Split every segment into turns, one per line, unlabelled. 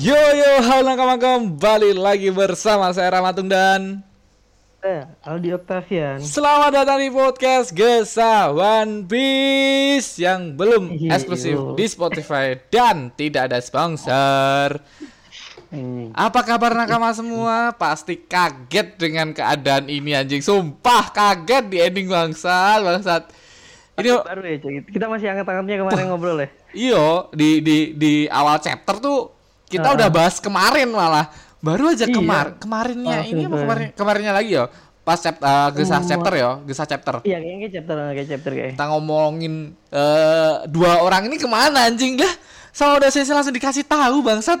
Yo yo, halo nakama kembali lagi bersama saya Ramatung dan
Eh, Aldi Octavian.
Selamat datang di podcast Gesa One Piece yang belum
Iyo.
eksklusif di Spotify dan tidak ada sponsor.
Hmm.
Apa kabar nakama semua? Pasti kaget dengan keadaan ini anjing. Sumpah kaget di ending bangsat, bangsat. Ini
Baru ya. Kita masih angkat-angkatnya kemarin ngobrol ya.
iyo di di di awal chapter tuh kita udah bahas kemarin malah. Baru aja
Iya.
kemar kemarinnya
Oh,
ini apa kemarin kemarinnya lagi yo. Pas chapter gesah chapter yo, gesah chapter.
Iya, kayaknya kayak chapter kayak chapter kayak.
Kita ngomongin eh dua orang ini ke mana anjing lah. Sama udah saya langsung dikasih tahu bangsat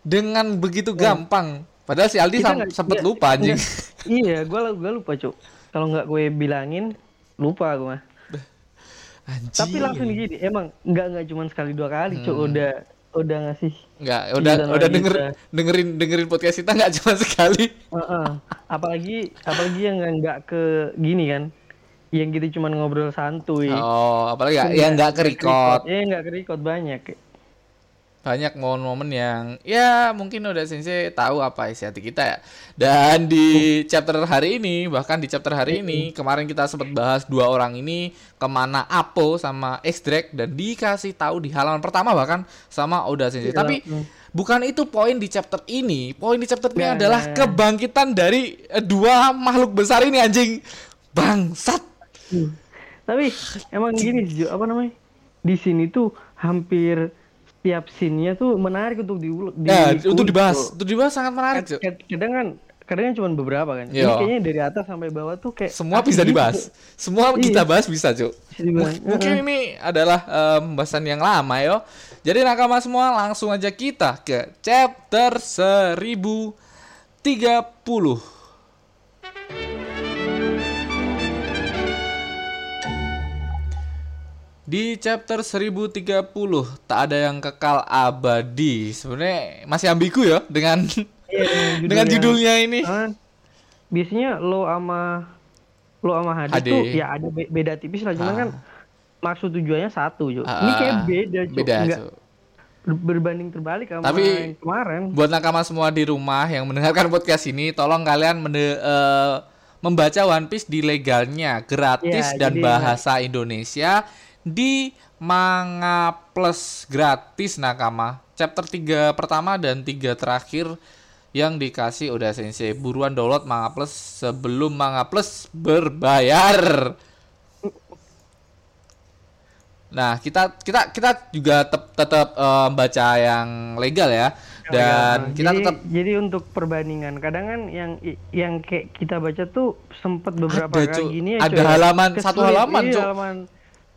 dengan begitu gampang. Padahal si Aldi sam- sempet
nggak-
lupa anjing.
iya, gua gua lupa, Cuk. Kalau nggak gue bilangin, lupa gue mah.
Anjing.
Tapi langsung gini, emang nggak nggak cuma sekali dua kali, Cuk.
Hmm.
Udah udah ngasih.
Enggak, udah
Gila
udah
lagi,
denger
kita.
dengerin dengerin podcast kita nggak cuma sekali.
Heeh. Apalagi apalagi yang nggak- ke gini kan. Yang gitu cuma ngobrol santuy.
Oh, apalagi ya, yang nggak ke record.
Iya, nggak ke record banyak.
Banyak momen-momen yang ya mungkin udah sensei tahu apa isi hati kita ya. Dan di chapter hari ini, bahkan di chapter hari ini, kemarin kita sempat bahas dua orang ini ke mana Apo sama X-Drake dan dikasih tahu di halaman pertama bahkan sama Oda Sensei.
Iya,
Tapi
hmm.
bukan itu poin di chapter ini. Poin di chapter ini
Nah.
adalah kebangkitan dari eh, dua makhluk besar ini anjing. Bangsat.
Tapi emang gini apa namanya? Di sini tuh hampir setiap scene-nya tuh menarik untuk diulang.
Ya, untuk dibahas, untuk dibahas sangat menarik, Cuk.
Kadang kan, kadang kan cuma beberapa kan. Ini
Yo.
kayaknya dari atas sampai bawah tuh kayak
Semua bisa
gitu.
dibahas. Semua
Iya.
kita bahas bisa, Cuk.
Dibahas.
Mungkin ini adalah eh, pembahasan yang lama yo. Jadi nakama semua langsung aja kita ke chapter 1030. Di chapter 1030 tak ada yang kekal abadi. Sebenarnya masih ambigu ya dengan
Iya,
dengan judulnya ini.
Ah, biasanya lo sama lo sama Hadi,
Hadi.
tuh ya ada be- beda tipis lah cuman
Ah.
kan maksud tujuannya satu Jo.
Ah,
Ini kayak beda Jo.
Beda,
Nggak
Cuk.
ber- berbanding terbalik sama
Tapi-
yang kemarin.
Buat nakama semua di rumah yang mendengarkan podcast ini, tolong kalian mende- eh, membaca One Piece di legalnya, gratis
Ya,
dan
jadi-
bahasa Indonesia di Manga Plus gratis nakama. Chapter 3 pertama dan 3 terakhir yang dikasih udah Sensei. Buruan download Manga Plus sebelum Manga Plus berbayar. Nah, kita kita kita juga tetap tetap eh, baca yang legal ya. Dan
Nah,
kita
jadi,
tetap
jadi untuk perbandingan kadang kan yang yang kayak kita baca tuh sempet beberapa
Ada,
kali gini ya
Ada
ya.
halaman, satu halaman,
iya, halaman.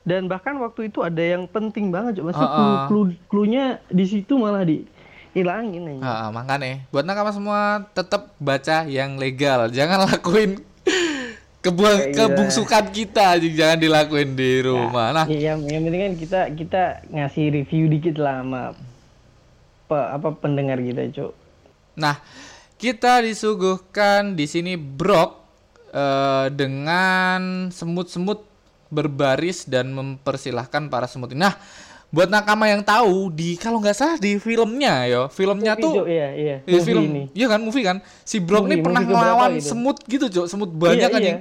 Dan bahkan waktu itu ada yang penting banget Cuk. Maksudnya clue,
ah.
clue, clue-nya di situ malah dihilangin aja.
Ah, makanya buat nakama semua tetap baca yang legal. Jangan lakuin kebuang
Iya.
kebungsukan kita anjing. jangan dilakuin di rumah. Nah,
Ya, yang, yang penting kan kita kita ngasih review dikit lah sama pe- apa pendengar kita, Cuk.
nah kita disuguhkan di sini Brock eh, dengan semut-semut berbaris dan mempersilahkan para semut ini. Nah, buat nakama yang tahu di kalau nggak salah di filmnya yo, filmnya
Movie,
tuh
Cuk, iya, iya. Movie
film,
ini.
iya kan movie kan. Si Brock
Movie,
nih pernah ngelawan
gitu.
semut gitu, Cok. Semut banyak
Iya,
kan
iya.
yang.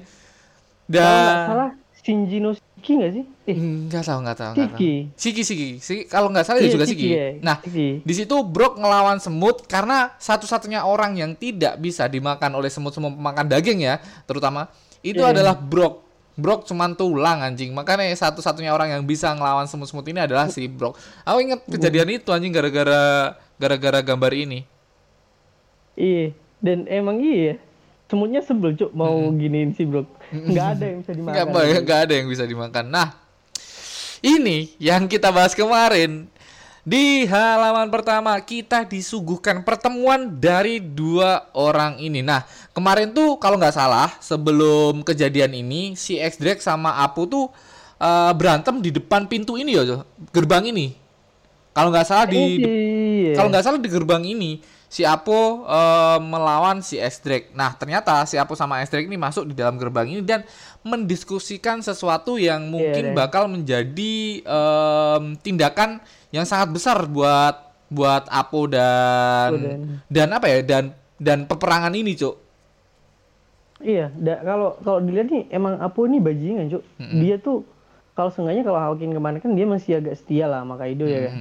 Kalau nggak
Dan
salah Shinji no Shiki nggak sih? Eh,
enggak tahu, enggak tahu, enggak tahu.
Shiki.
Siki, Siki. Siki kalau nggak salah ya
Iya,
juga
Shiki,
Siki.
ya.
Nah,
Shiki.
di situ Brock ngelawan semut karena satu-satunya orang yang tidak bisa dimakan oleh semut-semut pemakan daging ya, terutama itu
Iya.
adalah Brock. Brock cuman tulang anjing. Makanya satu-satunya orang yang bisa ngelawan semut-semut ini adalah si Brock. Aku inget kejadian itu anjing gara-gara gara-gara gambar ini.
Iya, dan emang iya. Semutnya sebel, Cuk, mau giniin si Brock. Nggak ada yang bisa dimakan.
Nggak, ba- nggak ada yang bisa dimakan. Nah, ini yang kita bahas kemarin. Di halaman pertama kita disuguhkan pertemuan dari dua orang ini. Nah, kemarin tuh kalau nggak salah sebelum kejadian ini si X Drake sama Apu tuh eh, berantem di depan pintu ini ya, gerbang ini. Kalau nggak salah di
Iya.
kalau nggak salah di gerbang ini si Apo eh, melawan si S Drake. Nah ternyata si Apo sama S Drake ini masuk di dalam gerbang ini dan mendiskusikan sesuatu yang mungkin
Iya, deh.
bakal menjadi em, tindakan yang sangat besar buat buat Apo dan
Apo dan-
dan apa ya dan dan peperangan ini cuk
Iya, da- kalau kalau dilihat nih emang Apo ini bajingan, Cuk. Dia tuh kalau seenggaknya kalau Hawkin kemarin kan dia masih agak setia lah sama Kaido ya kan.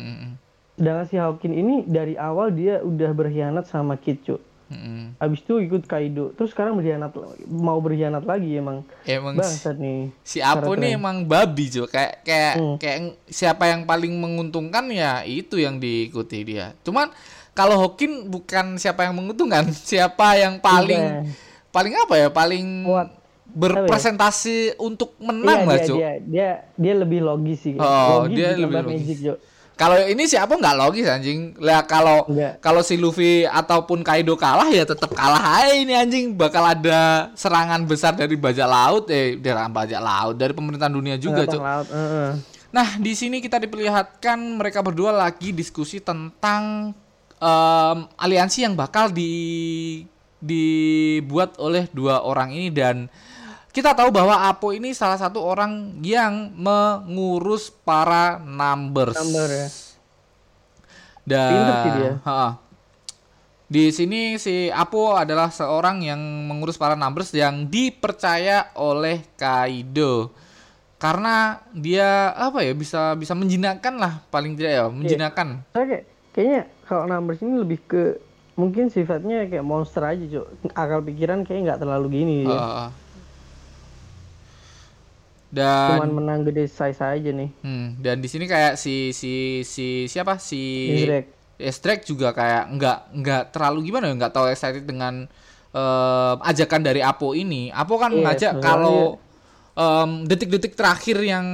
Sedangkan si Hawkin ini dari awal dia udah berkhianat sama Kid, Cuk.
Mm-mm.
Abis itu ikut Kaido, terus sekarang berkhianat mau berkhianat lagi emang.
emang
Bangsat nih.
si Apo nih emang babi cuk kayak kayak
Hmm.
kayak siapa yang paling menguntungkan ya itu yang diikuti dia cuman kalau Hokin bukan siapa yang menguntungkan siapa yang paling
Iya.
paling apa ya paling
Kuat.
berpresentasi untuk menang
Iya,
lah
dia, dia, dia dia lebih logis sih.
Oh,
logis
dia
ditambah
lebih logis.
magic, Cuk.
Kalau ini siapa nggak logis anjing. Lah kalau kalau si Luffy ataupun Kaido kalah ya tetap kalah aja ini anjing. Bakal ada serangan besar dari bajak laut eh dari bajak laut dari pemerintahan dunia juga, Cuk.
laut, heeh.
Nah, di sini kita diperlihatkan mereka berdua lagi diskusi tentang em, aliansi yang bakal di dibuat oleh dua orang ini dan kita tahu bahwa Apo ini salah satu orang yang mengurus para numbers.
Number ya.
Dan
sih dia.
Ha-ha. Di sini si Apo adalah seorang yang mengurus para numbers yang dipercaya oleh Kaido. Karena dia apa ya bisa bisa menjinakkan lah paling tidak ya, menjinakkan.
Saya kayak kayaknya kalau numbers ini lebih ke mungkin sifatnya kayak monster aja, Cuk. Akal pikiran kayak nggak terlalu gini ya.
Dan
Cuman menang gede size aja nih.
hmm, dan di sini kayak si si si siapa si. Estrek juga kayak nggak nggak terlalu gimana ya nggak tahu excited dengan em, ajakan dari Apo ini. Apo kan mengajak
sebenarnya
kalau em, detik-detik terakhir yang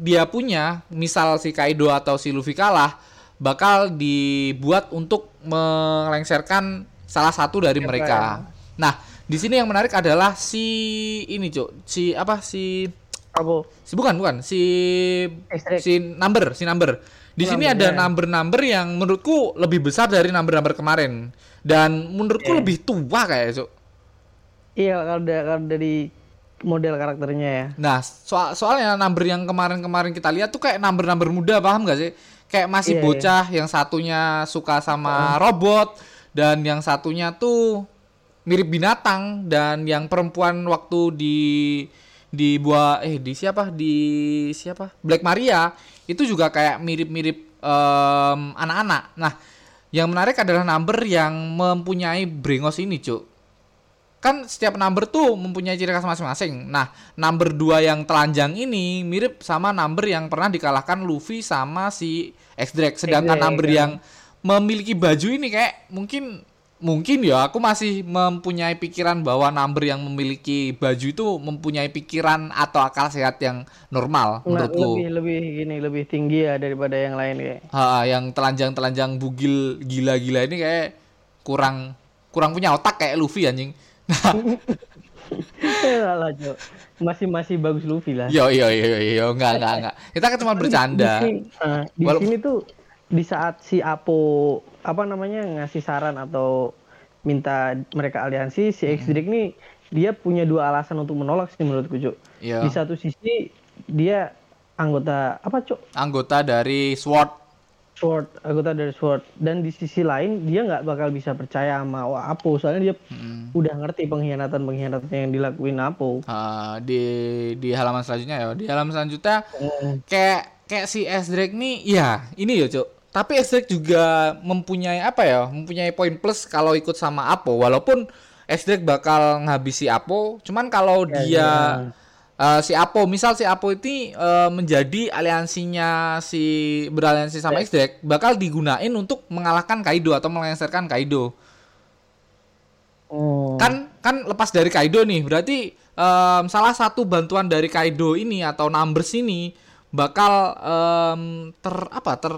dia punya, misal si Kaido atau si Luffy kalah, bakal dibuat untuk melengsarkan salah satu dari mereka. Nah, di sini yang menarik adalah si ini, Cuk. Si apa si
Apa?
si bukan bukan si
Extract.
si number si number di sini ada
ya.
number-number yang menurutku lebih besar dari number-number kemarin dan menurutku
Iya.
lebih tua kayak Cuk.
Iya kalau, da- kalau dari model karakternya ya.
nah soal soalnya number yang kemarin-kemarin kita lihat tuh kayak number-number muda paham gak sih kayak masih
Iya, iya.
bocah yang satunya suka sama robot dan yang satunya tuh mirip binatang dan yang perempuan waktu di di buah eh di siapa di siapa Black Maria itu juga kayak mirip-mirip em, anak-anak. Nah, yang menarik adalah number yang mempunyai brengos ini, Cuk. Kan setiap number tuh mempunyai ciri khas masing-masing. Nah, number 2 yang telanjang ini mirip sama number yang pernah dikalahkan Luffy sama si X-Drake. Sedangkan
X-Drake,
number
ya.
yang memiliki baju ini kayak mungkin mungkin ya aku masih mempunyai pikiran bahwa number yang memiliki baju itu mempunyai pikiran atau akal sehat yang normal
Nah,
menurutku.
lebih lebih gini lebih tinggi ya daripada yang lain kayak.
Ha, yang telanjang-telanjang bugil gila-gila ini kayak kurang kurang punya otak kayak Luffy anjing. Nah.
Masih masih bagus Luffy lah.
yo yo yo yo, yo enggak enggak enggak. Kita kan cuma bercanda.
Di sini, eh, di
Walau-
sini tuh di saat si Apo apa namanya ngasih saran atau minta mereka aliansi si
Hmm.
X Drake nih dia punya dua alasan untuk menolak sih menurutku Cuk.
Iya.
Di satu sisi dia anggota apa Cuk?
Anggota dari SWORD.
Sword, anggota dari Sword. Dan di sisi lain dia nggak bakal bisa percaya sama Apo soalnya dia
Hmm.
udah ngerti pengkhianatan-pengkhianatan yang dilakuin Apo.
Ha, di di halaman selanjutnya ya. Di halaman selanjutnya
Hmm.
kayak kayak si S Drake nih ya ini ya cuk tapi Drake juga mempunyai apa ya mempunyai poin plus kalau ikut sama Apo walaupun Drake bakal nghabisi Apo cuman kalau
Ya,
dia
ya.
eh, si Apo misal si Apo ini eh, menjadi aliansinya si beraliansi sama
Ya.
Bakal digunain untuk mengalahkan Kaido atau melengsarkan Kaido
Oh.
kan kan lepas dari Kaido nih berarti em, salah satu bantuan dari Kaido ini atau numbers ini bakal em, ter apa ter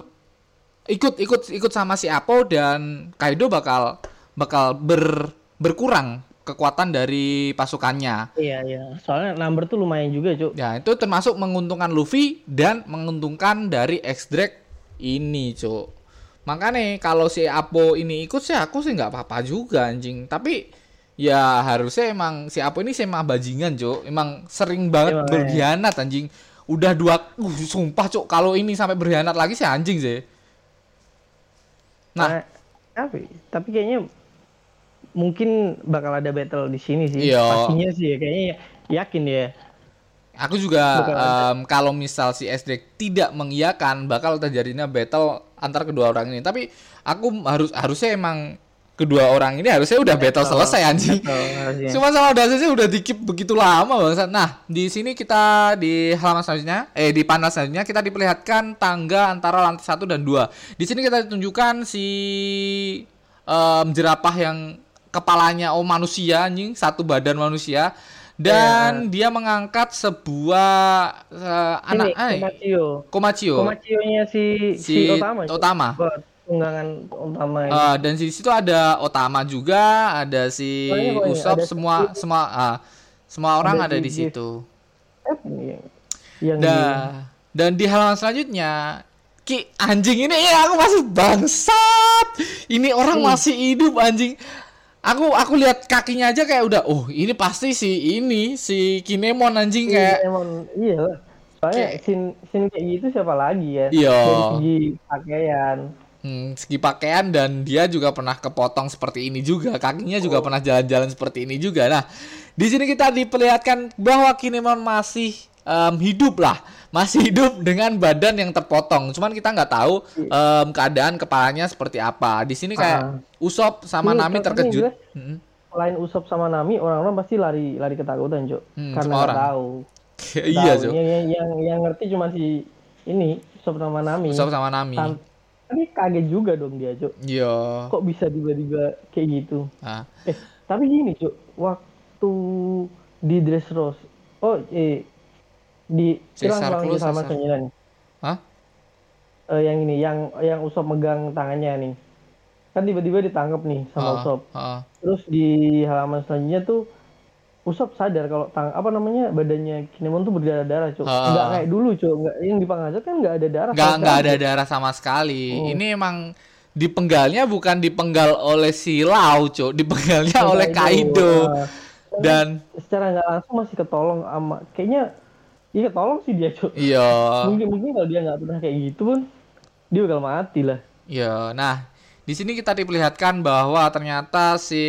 ikut ikut ikut sama si Apo dan Kaido bakal bakal ber berkurang kekuatan dari pasukannya.
Iya iya. Soalnya number tuh lumayan juga Cuk.
ya itu termasuk menguntungkan Luffy dan menguntungkan dari X Drake ini cuk. Makanya kalau si Apo ini ikut sih aku sih nggak apa-apa juga anjing. Tapi ya harusnya emang si Apo ini sih emang bajingan cuk. Emang sering banget
Emang,
berkhianat anjing. Udah dua uh, sumpah cuk. Kalau ini sampai berkhianat lagi sih anjing sih Nah.
Nah, tapi tapi kayaknya mungkin bakal ada battle di sini sih.
Iya.
Pastinya sih ya kayaknya ya- yakin ya.
Aku juga em, kalau misal si SD tidak mengiyakan bakal terjadinya battle antar kedua orang ini. Tapi aku harus harusnya emang kedua orang ini harusnya udah battle selesai anjing.
Battle.
Cuma sama dasarnya udah dikip begitu lama bangsa. Nah, di sini kita di halaman selanjutnya, eh di panel selanjutnya kita diperlihatkan tangga antara lantai satu dan dua. Di sini kita ditunjukkan si em, jerapah yang kepalanya oh manusia anjing, satu badan manusia dan dia mengangkat sebuah anak
Ini
eh,
Komachio.
Komachio.
Komachio-nya si
Si
si, Otama.
Otama.
Tunggangan Otama ini.
Eh, dan di situ ada Otama juga, ada si
Pokoknya, pokoknya,
Usop,
ada
semua
si-
semua ah, semua orang
Ada
ada di situ.
Eh, yang yang
Da, dan di halaman selanjutnya Ki anjing ini ya aku masih bangsat. Ini orang
Hmm.
masih hidup anjing. Aku aku lihat kakinya aja kayak udah oh ini pasti si ini si Kinemon anjing
Iya,
kayak
emang iya. Soalnya
Kayak-
scene, scene kayak gitu siapa lagi ya?
Iya.
Dari segi pakaian.
Hmm, segi pakaian dan dia juga pernah kepotong seperti ini juga. Kakinya juga
Oh.
pernah jalan-jalan seperti ini juga. Nah, di sini kita diperlihatkan bahwa Kinemon masih em, hidup lah, masih hidup dengan badan yang terpotong. Cuman kita nggak tahu em, keadaan kepalanya seperti apa. Di sini kayak
Ah.
Usop sama
Ini
Nami terkejut. Hmm.
Selain Usop sama Nami, orang-orang pasti lari lari ketakutan, Cuk.
Hmm,
Karena nggak
orang.
tahu.
iya. Cuk.
Yang, yang, yang, ngerti cuma si ini Usop sama Nami.
Usop sama Nami.
Tapi kaget juga dong dia, Cuk.
Iya.
Kok bisa tiba-tiba kayak gitu?
Ah.
Eh, tapi gini, Cuk. Waktu di Dressrosa, oh, eh, di
Claus,
di sama sembilan.
Hah?
Eh, yang ini, yang yang Usop megang tangannya nih. Kan tiba-tiba ditangkap nih sama
Ah,
Usop.
ah.
Terus di halaman selanjutnya tuh Usop sadar kalau tang apa namanya badannya Kinemon tuh berdarah-darah, Cuk.
Ah.
Nggak kayak dulu, Cuk. Nggak yang di Pangazat kan nggak ada darah.
nggak
sama
nggak
sekali.
ada darah sama sekali.
Oh.
Ini emang dipenggalnya bukan dipenggal oleh si Lau, Cuk. Dipenggalnya
Sama
oleh Kaido.
Nah,
Dan
secara nggak langsung masih ketolong sama kayaknya iya ketolong sih dia, Cuk.
iya,
Mungkin mungkin kalau dia nggak pernah kayak gitu pun dia bakal mati lah.
iya. Nah, di sini kita diperlihatkan bahwa ternyata si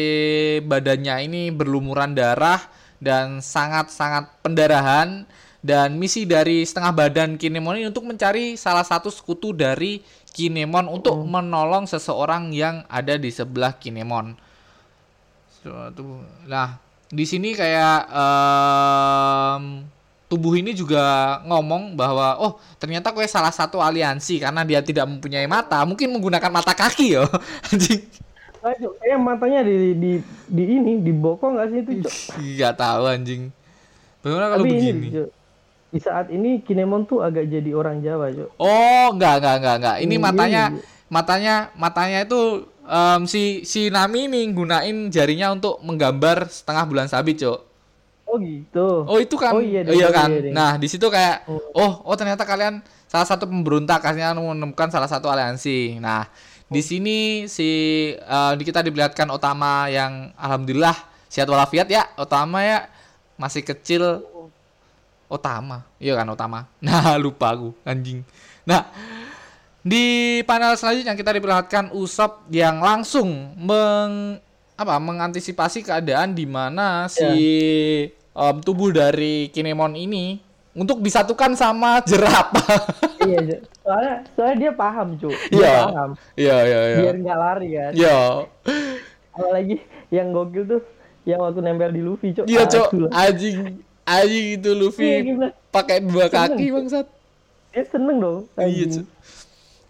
badannya ini berlumuran darah dan sangat-sangat pendarahan dan misi dari setengah badan Kinemon ini untuk mencari salah satu sekutu dari Kinemon untuk menolong seseorang yang ada di sebelah Kinemon. Nah, di sini kayak em, tubuh ini juga ngomong bahwa oh ternyata kue salah satu aliansi karena dia tidak mempunyai mata, mungkin menggunakan mata kaki yo. Anjing.
Kayak matanya di di di ini di bokong nggak sih itu?
Nggak tahu anjing. Bagaimana kalau
Tapi ini,
begini?
Cuk, di saat ini Kinemon tuh agak jadi orang Jawa, Cuk.
Oh, enggak enggak enggak enggak. Ini
Hmm,
matanya
ini.
matanya matanya itu em, si si Nami nih gunain jarinya untuk menggambar setengah bulan sabit, Cok.
Oh gitu.
Oh itu kan,
Oh, iya,
oh,
deh,
iya
iya,
kan.
iya, deh.
Nah di situ kayak,
Oh.
oh oh ternyata kalian salah satu pemberontak, kalian menemukan salah satu aliansi. Nah di sini si eh, di kita diperlihatkan Otama yang alhamdulillah sehat walafiat ya, Otama ya masih kecil. Otama, iya kan Otama. Nah lupa aku anjing. Nah di panel selanjutnya kita diperlihatkan Usop yang langsung meng apa mengantisipasi keadaan di mana si em, tubuh dari Kinemon ini untuk disatukan sama jerapah.
iya, Cuk. Soalnya soalnya dia paham, Cuk. Dia
Iya.
paham.
Iya iya iya.
Biar nggak lari kan.
Iya.
Apalagi yang gokil tuh yang waktu nempel di Luffy, Cuk.
Iya,
lah.
Anjing anjing itu
Iya,
Luffy
gimana?
pakai dua kaki, bangsat.
Dia seneng dong.
Iya. Cok.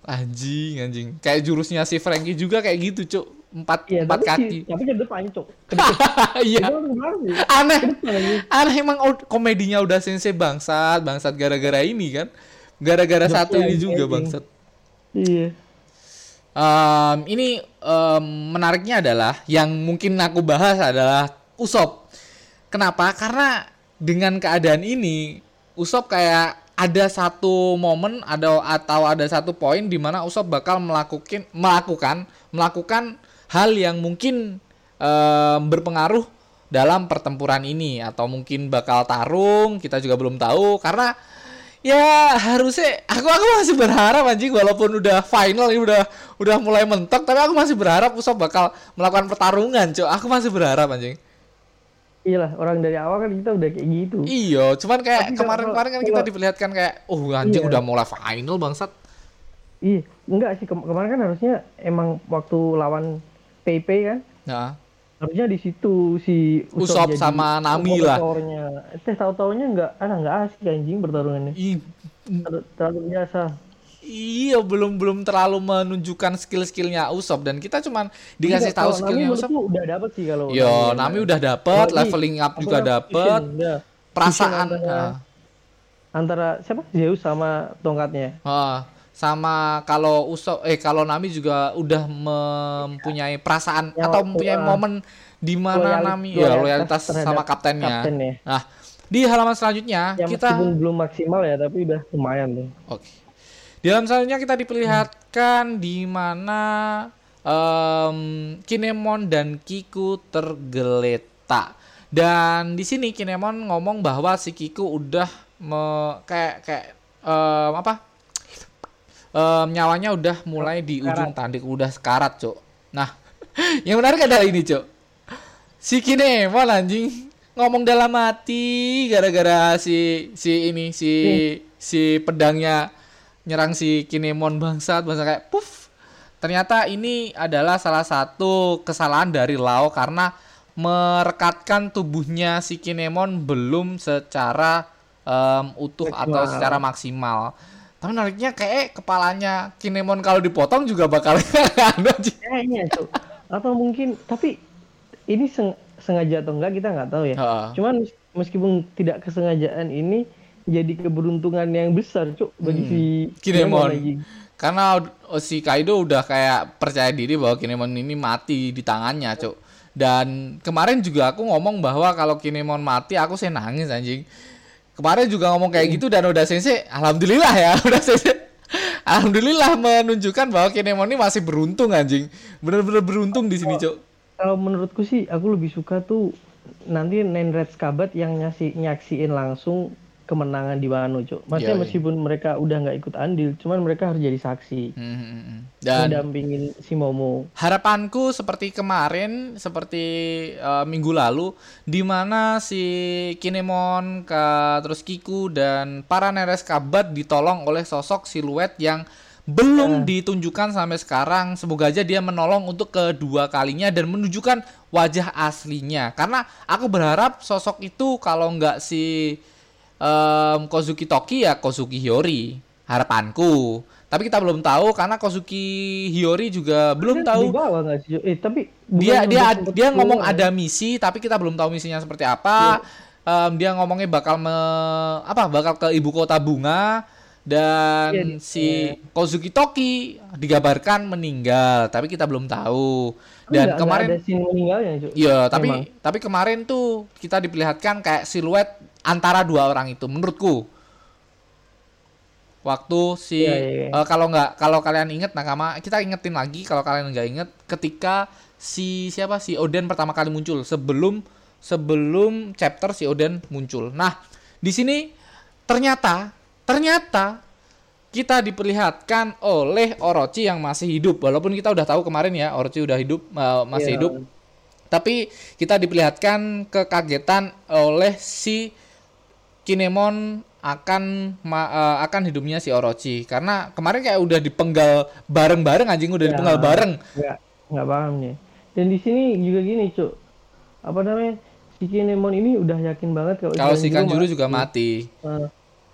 Anjing, anjing. Kayak jurusnya si Franky juga kayak gitu, Cok. Empat,
Iya,
empat
tapi
kaki.
sih- tapi ke depan, depan.
Iya. Aneh. Aneh emang komedinya udah sensei bangsat, bangsat gara-gara ini kan. Gara-gara satu ini juga bangsat.
Iya.
Em, ini em, menariknya adalah yang mungkin aku bahas adalah Usop. Kenapa? Karena dengan keadaan ini Usop kayak ada satu momen ada atau ada satu poin di mana Usop bakal melakukan melakukan melakukan hal yang mungkin em, berpengaruh dalam pertempuran ini atau mungkin bakal tarung kita juga belum tahu. Karena ya harusnya aku aku masih berharap anjing walaupun udah final ini udah udah mulai mentok tapi aku masih berharap Usop bakal melakukan pertarungan cok. Aku masih berharap anjing.
Iyalah orang dari awal kan kita udah kayak gitu.
Iya cuman kayak kemarin-kemarin kan kita diperlihatkan kayak oh anjing
Iya.
udah mulai final bangsat.
Iya enggak sih. Kem- kemarin kan harusnya emang waktu lawan PP kan
nah
harusnya di situ si
Usop sama Nami lah.
kompetitornya. eh tahu taunya enggak ada enggak asik anjing pertarungannya
Ih,
terlalu, terlalu biasa
iya belum belum terlalu menunjukkan skill-skillnya Usop dan kita cuman dikasih
Enggak,
tahu skillnya Usop
udah dapet sih kalau
Yo,
Nami.
Nami udah dapet,
Apalagi-
leveling up juga dapet,
udah.
perasaan
antara,
ah.
antara siapa Zeus sama tongkatnya
Ah, sama kalau Usop eh kalau Nami juga udah mempunyai perasaan
Ya,
atau mempunyai
ah,
momen di mana
loyal-
Nami ya
loyalitas
loyalitas
terhadap
sama kaptennya.
kaptennya.
Nah, di halaman selanjutnya
ya
kita
meskipun belum maksimal ya tapi udah lumayan tuh
Oke. Di halaman selanjutnya kita diperlihatkan di mana em, Kinemon dan Kiku tergeletak. Dan di sini Kinemon ngomong bahwa si Kiku udah me- kayak kayak em, apa? Em, nyawanya udah mulai di ujung tanduk udah sekarat, Cok. Nah, yang menarik adalah ini, Cok. Si Kinemon anjing ngomong dalam hati gara-gara si si ini si si pedangnya nyerang si Kinemon bangsat bangsat kayak puff. Ternyata ini adalah salah satu kesalahan dari Lao karena merekatkan tubuhnya si Kinemon belum secara em, utuh atau
Maksimal.
secara maksimal. Tapi menariknya kayak kepalanya Kinemon kalau dipotong juga bakal ada
kayaknya tuh atau mungkin tapi ini seng- sengaja atau enggak kita nggak tahu ya
Heeh.
cuman mes- meskipun tidak kesengajaan ini jadi keberuntungan yang besar cuk bagi
Hmm.
si
Kinemon. Karena oh, si Kaido udah kayak percaya diri bahwa Kinemon ini mati di tangannya, Cuk. Dan kemarin juga aku ngomong bahwa kalau Kinemon mati aku sih nangis anjing. Kemarin juga ngomong kayak gitu dan udah sensei, alhamdulillah ya, udah sensei. Alhamdulillah menunjukkan bahwa Kinemon ini masih beruntung anjing. Bener-bener beruntung di sini, Cuk.
kalau menurutku sih aku lebih suka tuh nanti Nine Red Scabat yang nyasi nyaksiin langsung kemenangan di Wano cuk maksudnya
Iya, iya.
meskipun mereka udah nggak ikut andil cuman mereka harus jadi saksi.
Hmm, hmm, hmm. Dan
mendampingin si Momo.
harapanku seperti kemarin seperti eh, minggu lalu di mana si Kinemon ke terus Kiku dan para Neres Kabat ditolong oleh sosok siluet yang belum ditunjukkan sampai sekarang. Semoga aja dia menolong untuk kedua kalinya dan menunjukkan wajah aslinya. Karena aku berharap sosok itu kalau nggak si em, Kozuki Toki ya Kozuki Hiyori harapanku. Tapi kita belum tahu karena Kozuki Hiyori juga belum
Kan
tahu.
bawah sih? Eh tapi
dia dia dia ngomong
keluar?
ada misi tapi kita belum tahu misinya seperti apa. Em, dia ngomongnya bakal me, apa bakal ke ibu kota bunga. Dan
di-
si Kozuki Toki digambarkan meninggal tapi kita belum tahu. Dan
nggak- nggak
kemarin
ada scene meninggalnya.
Iya, tapi
Memang.
tapi kemarin tuh kita diperlihatkan kayak siluet antara dua orang itu menurutku. Waktu si
Iya, iya, iya.
eh, kalau nggak kalau kalian inget nakama kita ingetin lagi kalau kalian nggak inget ketika si siapa si Oden pertama kali muncul sebelum sebelum chapter si Oden muncul. Nah, di sini ternyata ternyata kita diperlihatkan oleh Orochi yang masih hidup walaupun kita udah tahu kemarin ya Orochi udah hidup eh, masih
Iya.
hidup tapi kita diperlihatkan kekagetan oleh si Kinemon akan ma- eh, akan hidupnya si Orochi. Karena kemarin kayak udah dipenggal bareng-bareng anjing udah
Ya.
dipenggal bareng.
Nggak nggak paham nih. Dan di sini juga gini cuk. Apa namanya? Si Kinemon ini udah yakin banget kalau
kalau si Kanjuru
mati.
juga mati.
Eh,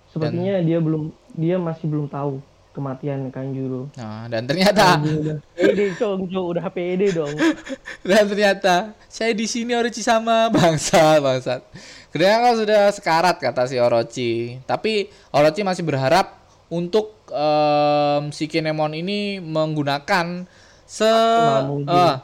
sepertinya dia belum dia masih belum tahu kematian Kanjuro.
Nah, dan ternyata
pede cong cong udah pede dong.
Dan ternyata saya di sini Orochi sama bangsa bangsat Kedengaran sudah sekarat kata si Orochi tapi Orochi masih berharap untuk em, si Kinemon ini menggunakan se eh,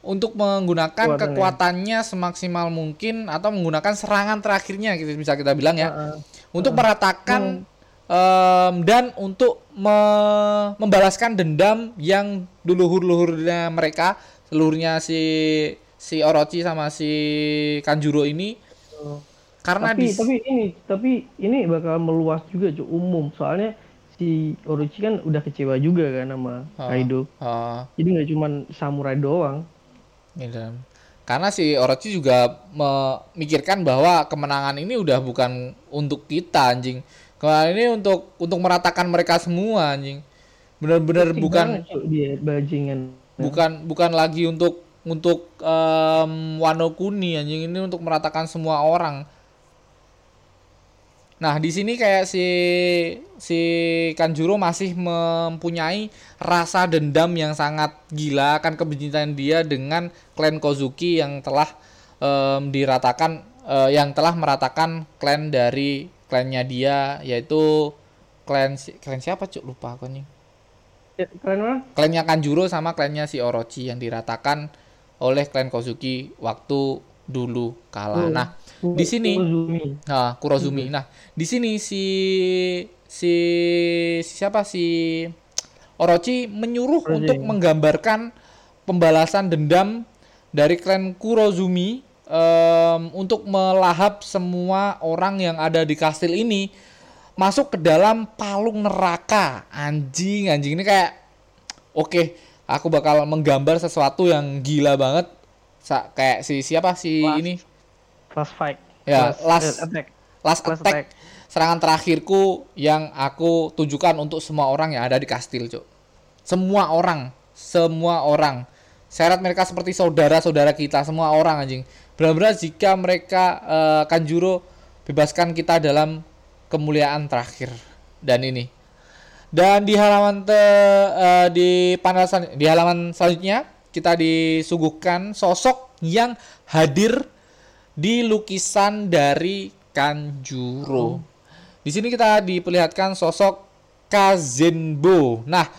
untuk menggunakan
Kekuatannya.
kekuatannya semaksimal mungkin atau menggunakan serangan terakhirnya gitu bisa kita bilang ya
Heeh.
untuk meratakan em, dan untuk me- membalaskan dendam yang duluhur-luhurnya mereka seluruhnya si si Orochi sama si Kanjuro ini
Oh.
Karena
tapi
di
tapi ini tapi ini bakal meluas juga Cuk, umum soalnya si Orochi kan udah kecewa juga kan sama
Oh.
Kaido
Oh,
jadi nggak cuman samurai doang
gitu. Karena si Orochi juga memikirkan bahwa kemenangan ini udah bukan untuk kita anjing. Kemenangan ini untuk untuk meratakan mereka semua anjing. Bener-bener bukan
banget, dia bajingan
bukan bukan lagi untuk untuk em, Wano Kuni anjing ini untuk meratakan semua orang. Nah, di sini kayak si si Kanjuro masih mempunyai rasa dendam yang sangat gila akan kebencian dia dengan klan Kozuki yang telah em, diratakan eh, yang telah meratakan klan dari klannya dia yaitu klan si- klan siapa cuk lupa aku nih
Ya, kalian mana
klannya Kanjuro sama klannya si Orochi yang diratakan oleh klan Kozuki waktu dulu kala.
Hmm.
Nah, di sini.
Kurozumi.
nah Kurozumi. Nah, di sini si si, si siapa? Si Orochi menyuruh
Orochi.
untuk menggambarkan pembalasan dendam dari klan Kurozumi em, untuk melahap semua orang yang ada di kastil ini masuk ke dalam palung neraka. Anjing anjing. Ini kayak oke aku bakal menggambar sesuatu yang gila banget. Sa- kayak si siapa? Si ini
last fight.
Ya, last-
eh, attack.
last,
Last
attack, serangan terakhirku yang aku tujukan untuk semua orang yang ada di kastil cuk. Semua orang semua orang. Syarat mereka seperti saudara-saudara kita semua orang anjing. Benar-benar jika mereka eh, Kanjuro bebaskan kita dalam kemuliaan terakhir dan ini. Dan di halaman te, eh, di panel di halaman selanjutnya kita disuguhkan sosok yang hadir di lukisan dari Kanjuro. Di sini kita diperlihatkan sosok Kazenbo. Nah,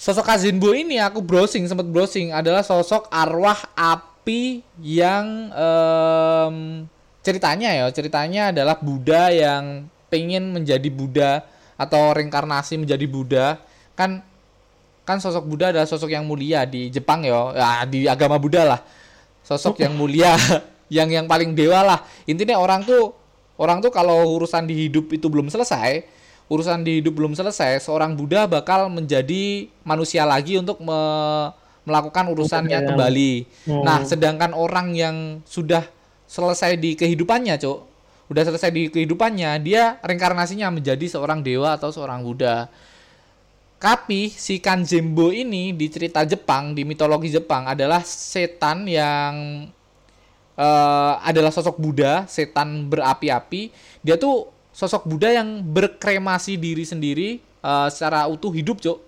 sosok Kazenbo ini aku browsing sempat browsing adalah sosok arwah api yang em, ceritanya ya ceritanya adalah Buddha yang pengen menjadi Buddha atau reinkarnasi menjadi Buddha kan kan sosok Buddha adalah sosok yang mulia di Jepang ya, ya di agama Buddha lah sosok yang mulia yang yang paling dewa lah intinya orang tuh orang tuh kalau urusan di hidup itu belum selesai urusan di hidup belum selesai seorang Buddha bakal menjadi manusia lagi untuk me- melakukan urusannya
Oke.
kembali
Hmm.
nah sedangkan orang yang sudah selesai di kehidupannya cok udah selesai di kehidupannya dia reinkarnasinya menjadi seorang dewa atau seorang Buddha tapi si Kanjembo ini di cerita Jepang, di mitologi Jepang adalah setan yang eh, adalah sosok Buddha, setan berapi-api. Dia tuh sosok Buddha yang berkremasi diri sendiri eh, secara utuh hidup, Cok.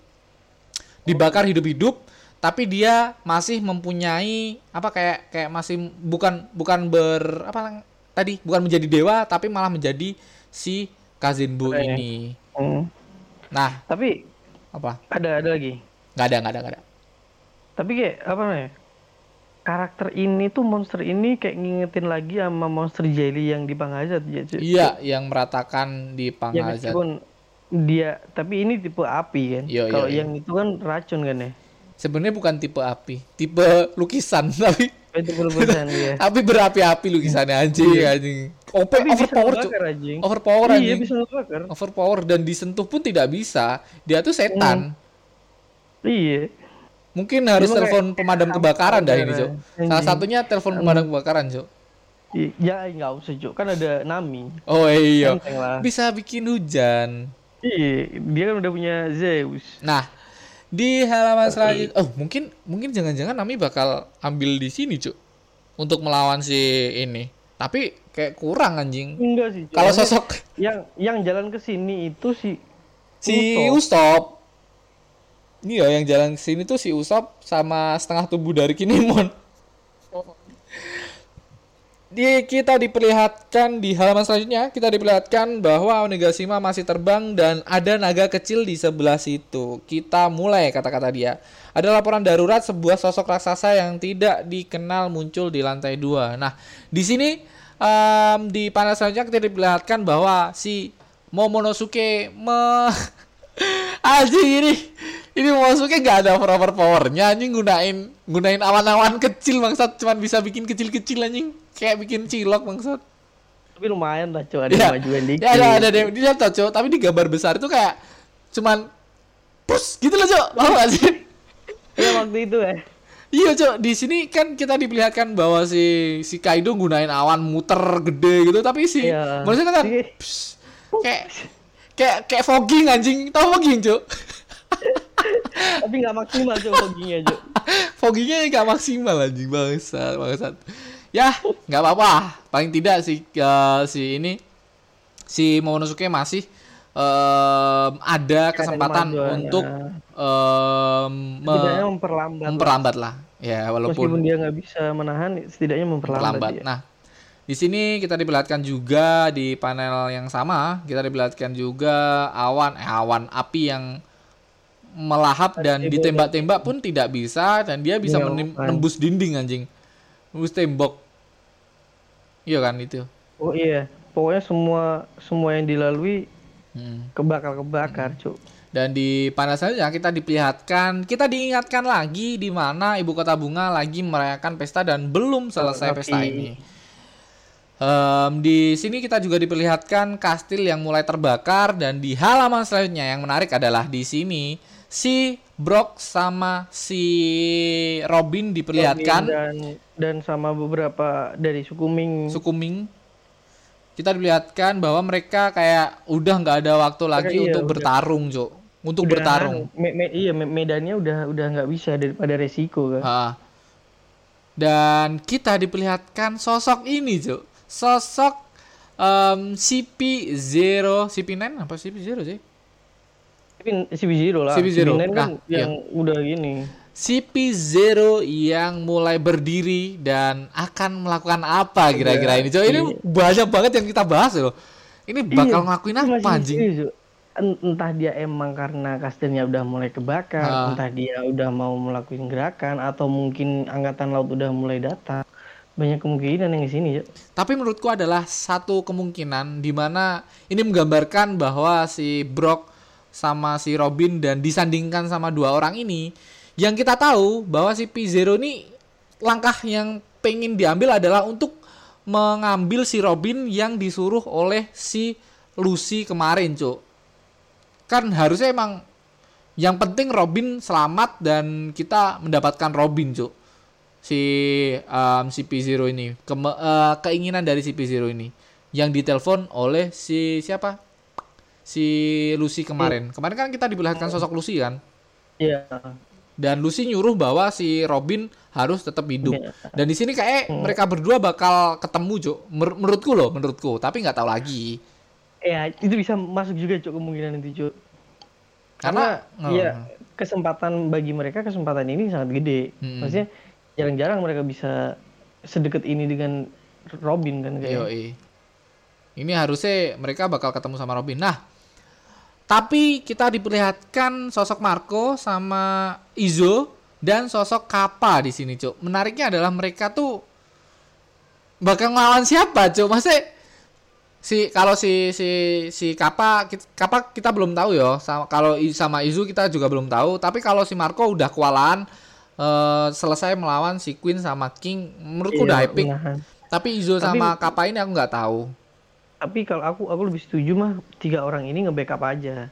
Dibakar hidup-hidup, tapi dia masih mempunyai apa kayak kayak masih bukan bukan ber apa tadi bukan menjadi dewa tapi malah menjadi si Kazenbo
Oke.
ini.
Hmm.
Nah,
tapi
apa?
ada ada lagi
nggak ada nggak ada nggak ada
tapi kayak apa namanya karakter ini tuh monster ini kayak ngingetin lagi sama monster jelly yang di Pangazat ya cuy.
iya yang meratakan di
ya
Pangazat
meskipun dia tapi ini tipe api kan?
Iya,
kalau
iya, iya.
yang itu kan racun kan ya?
Sebenarnya bukan tipe api tipe lukisan tapi
Oh, perubahan ya
tapi berapi-api lukisannya anjing anjing. OP
tapi bisa
overpower Cuk.
ngebakar anjing.
Overpower
iya
anjing.
bisa ngebakar.
Overpower dan disentuh pun tidak bisa. Dia tuh setan.
Iya
mungkin harus
Cuma
telepon
kayak-
pemadam kebakaran dah ini Cuk. salah satunya telepon pemadam kebakaran Cuk.
I- ya nggak usah Cuk. kan ada Nami
oh iya bisa bikin hujan
iya dia kan udah punya Zeus
Nah, di halaman selanjutnya, oh mungkin mungkin jangan-jangan Nami bakal ambil di sini, Cuk. Untuk melawan si ini. Tapi kayak kurang anjing.
enggak sih.
Kalau sosok
yang yang jalan ke sini itu si
si
Usopp.
Usop. Iya, yang jalan ke sini tuh si Usop sama setengah tubuh dari Kinemon. Di kita diperlihatkan di halaman selanjutnya kita diperlihatkan bahwa Onigashima masih terbang dan ada naga kecil di sebelah situ. Kita mulai kata-kata dia. Ada laporan darurat sebuah sosok raksasa yang tidak dikenal muncul di lantai dua. Nah, di sini em, di panel selanjutnya kita diperlihatkan bahwa si Momonosuke me anjing ini ini Momonosuke nggak ada over powernya anjing. Gunain gunain awan-awan kecil bangsat. Cuman bisa bikin kecil-kecil anjing. Kayak bikin cilok bangsat.
Tapi lumayan lah cuy ada
Ya,
kemajuan dikit.
ya ada ada di di laptop cok tapi di gambar besar itu kayak cuman pus gitu loh cok tahu gak sih?
Ya waktu itu ya.
iya cok di sini kan kita diperlihatkan bahwa si si Kaido gunain awan muter gede gitu tapi si
Iya.
manusia kan pus, kayak kayak kayak fogging anjing. Tahu fogging cok
Tapi nggak maksimal cuy foggingnya cuy.
foggingnya nggak maksimal anjing bangsat bangsat ya nggak apa-apa paling tidak si eh, si ini si Momonosuke masih em, ada kesempatan untuk
ya.
em, me-
memperlambat.
memperlambat lah ya
Meskipun
walaupun
dia nggak bisa menahan, setidaknya memperlambat.
memperlambat
dia.
nah di sini kita diperlihatkan juga di panel yang sama kita diperlihatkan juga awan eh, awan api yang melahap dan ditembak-tembak pun tidak bisa dan dia bisa
Iya,
menem-
kan.
nembus dinding anjing nembus tembok iya kan itu
Oh iya, pokoknya semua semua yang dilalui
Hmm.
kebakar kebakar cuy.
Dan di panel selanjutnya kita diperlihatkan, kita diingatkan lagi di mana ibu kota bunga lagi merayakan pesta dan belum selesai
Tapi-
pesta ini. Em, di sini kita juga diperlihatkan kastil yang mulai terbakar dan di halaman selanjutnya yang menarik adalah di sini si Brock sama si Robin diperlihatkan
dan dan sama beberapa dari suku Ming.
suku Ming. Kita diperlihatkan bahwa mereka kayak udah nggak ada waktu lagi
iya,
untuk
udah.
bertarung, Cok. Untuk
Udah,
bertarung.
me- me- iya me- medannya udah udah nggak bisa daripada resiko kan.
Ha. Dan kita diperlihatkan sosok ini, Cuk. Sosok em, CP0, CP9 apa CP0 sih?
Tapi CP0 lah.
CP0,
CP9 kan
nah, iya.
yang udah gini.
CP0 yang mulai berdiri dan akan melakukan apa kira-kira ini, Cuk? Ini
iya.
banyak banget yang kita bahas loh. Ini bakal
Iya,
ngelakuin apa anjing?
entah dia emang karena kastilnya udah mulai kebakar,
Ah.
entah dia udah mau melakukan gerakan atau mungkin angkatan laut udah mulai datang. Banyak kemungkinan yang di sini, Cuk.
Tapi menurutku adalah satu kemungkinan di mana ini menggambarkan bahwa si Brock sama si Robin dan disandingkan sama dua orang ini yang kita tahu bahwa si P0 ini langkah yang pengen diambil adalah untuk mengambil si Robin yang disuruh oleh si Lucy kemarin, Cuk. Kan harusnya emang yang penting Robin selamat dan kita mendapatkan Robin, Cuk. Si um, si P0 ini. Keme- eh, keinginan dari si P0 ini. Yang ditelepon oleh si siapa si Lucy kemarin kemarin kan kita diperlihatkan sosok Lucy kan
Iya.
dan Lucy nyuruh bahwa si Robin harus tetap hidup
Iya.
dan di sini kayak mereka berdua bakal ketemu Cuk Mer- menurutku loh menurutku tapi nggak tahu lagi
Ya, itu bisa masuk juga, Cuk, kemungkinan itu, Cuk.
Karena-
Karena ya kesempatan bagi mereka kesempatan ini sangat gede.
Hmm.
Maksudnya jarang-jarang mereka bisa sedekat ini dengan Robin kan kayak.
Yoi. Ini harusnya mereka bakal ketemu sama Robin. Nah, tapi kita diperlihatkan sosok Marco sama Izo dan sosok Kappa di sini, Cuk. Menariknya adalah mereka tuh bakal ngelawan siapa, Cuk? Maksudnya si kalau si si si Kappa Kappa kita belum tahu ya. Sama kalau sama Izu kita juga belum tahu, tapi kalau si Marco udah kewalahan eh, selesai melawan si Queen sama King, menurutku
Iya,
udah epic.
menahan.
Tapi Izo
Tapi-
sama Kappa ini aku nggak tahu.
Tapi kalau aku aku lebih setuju mah tiga orang ini nge-backup aja.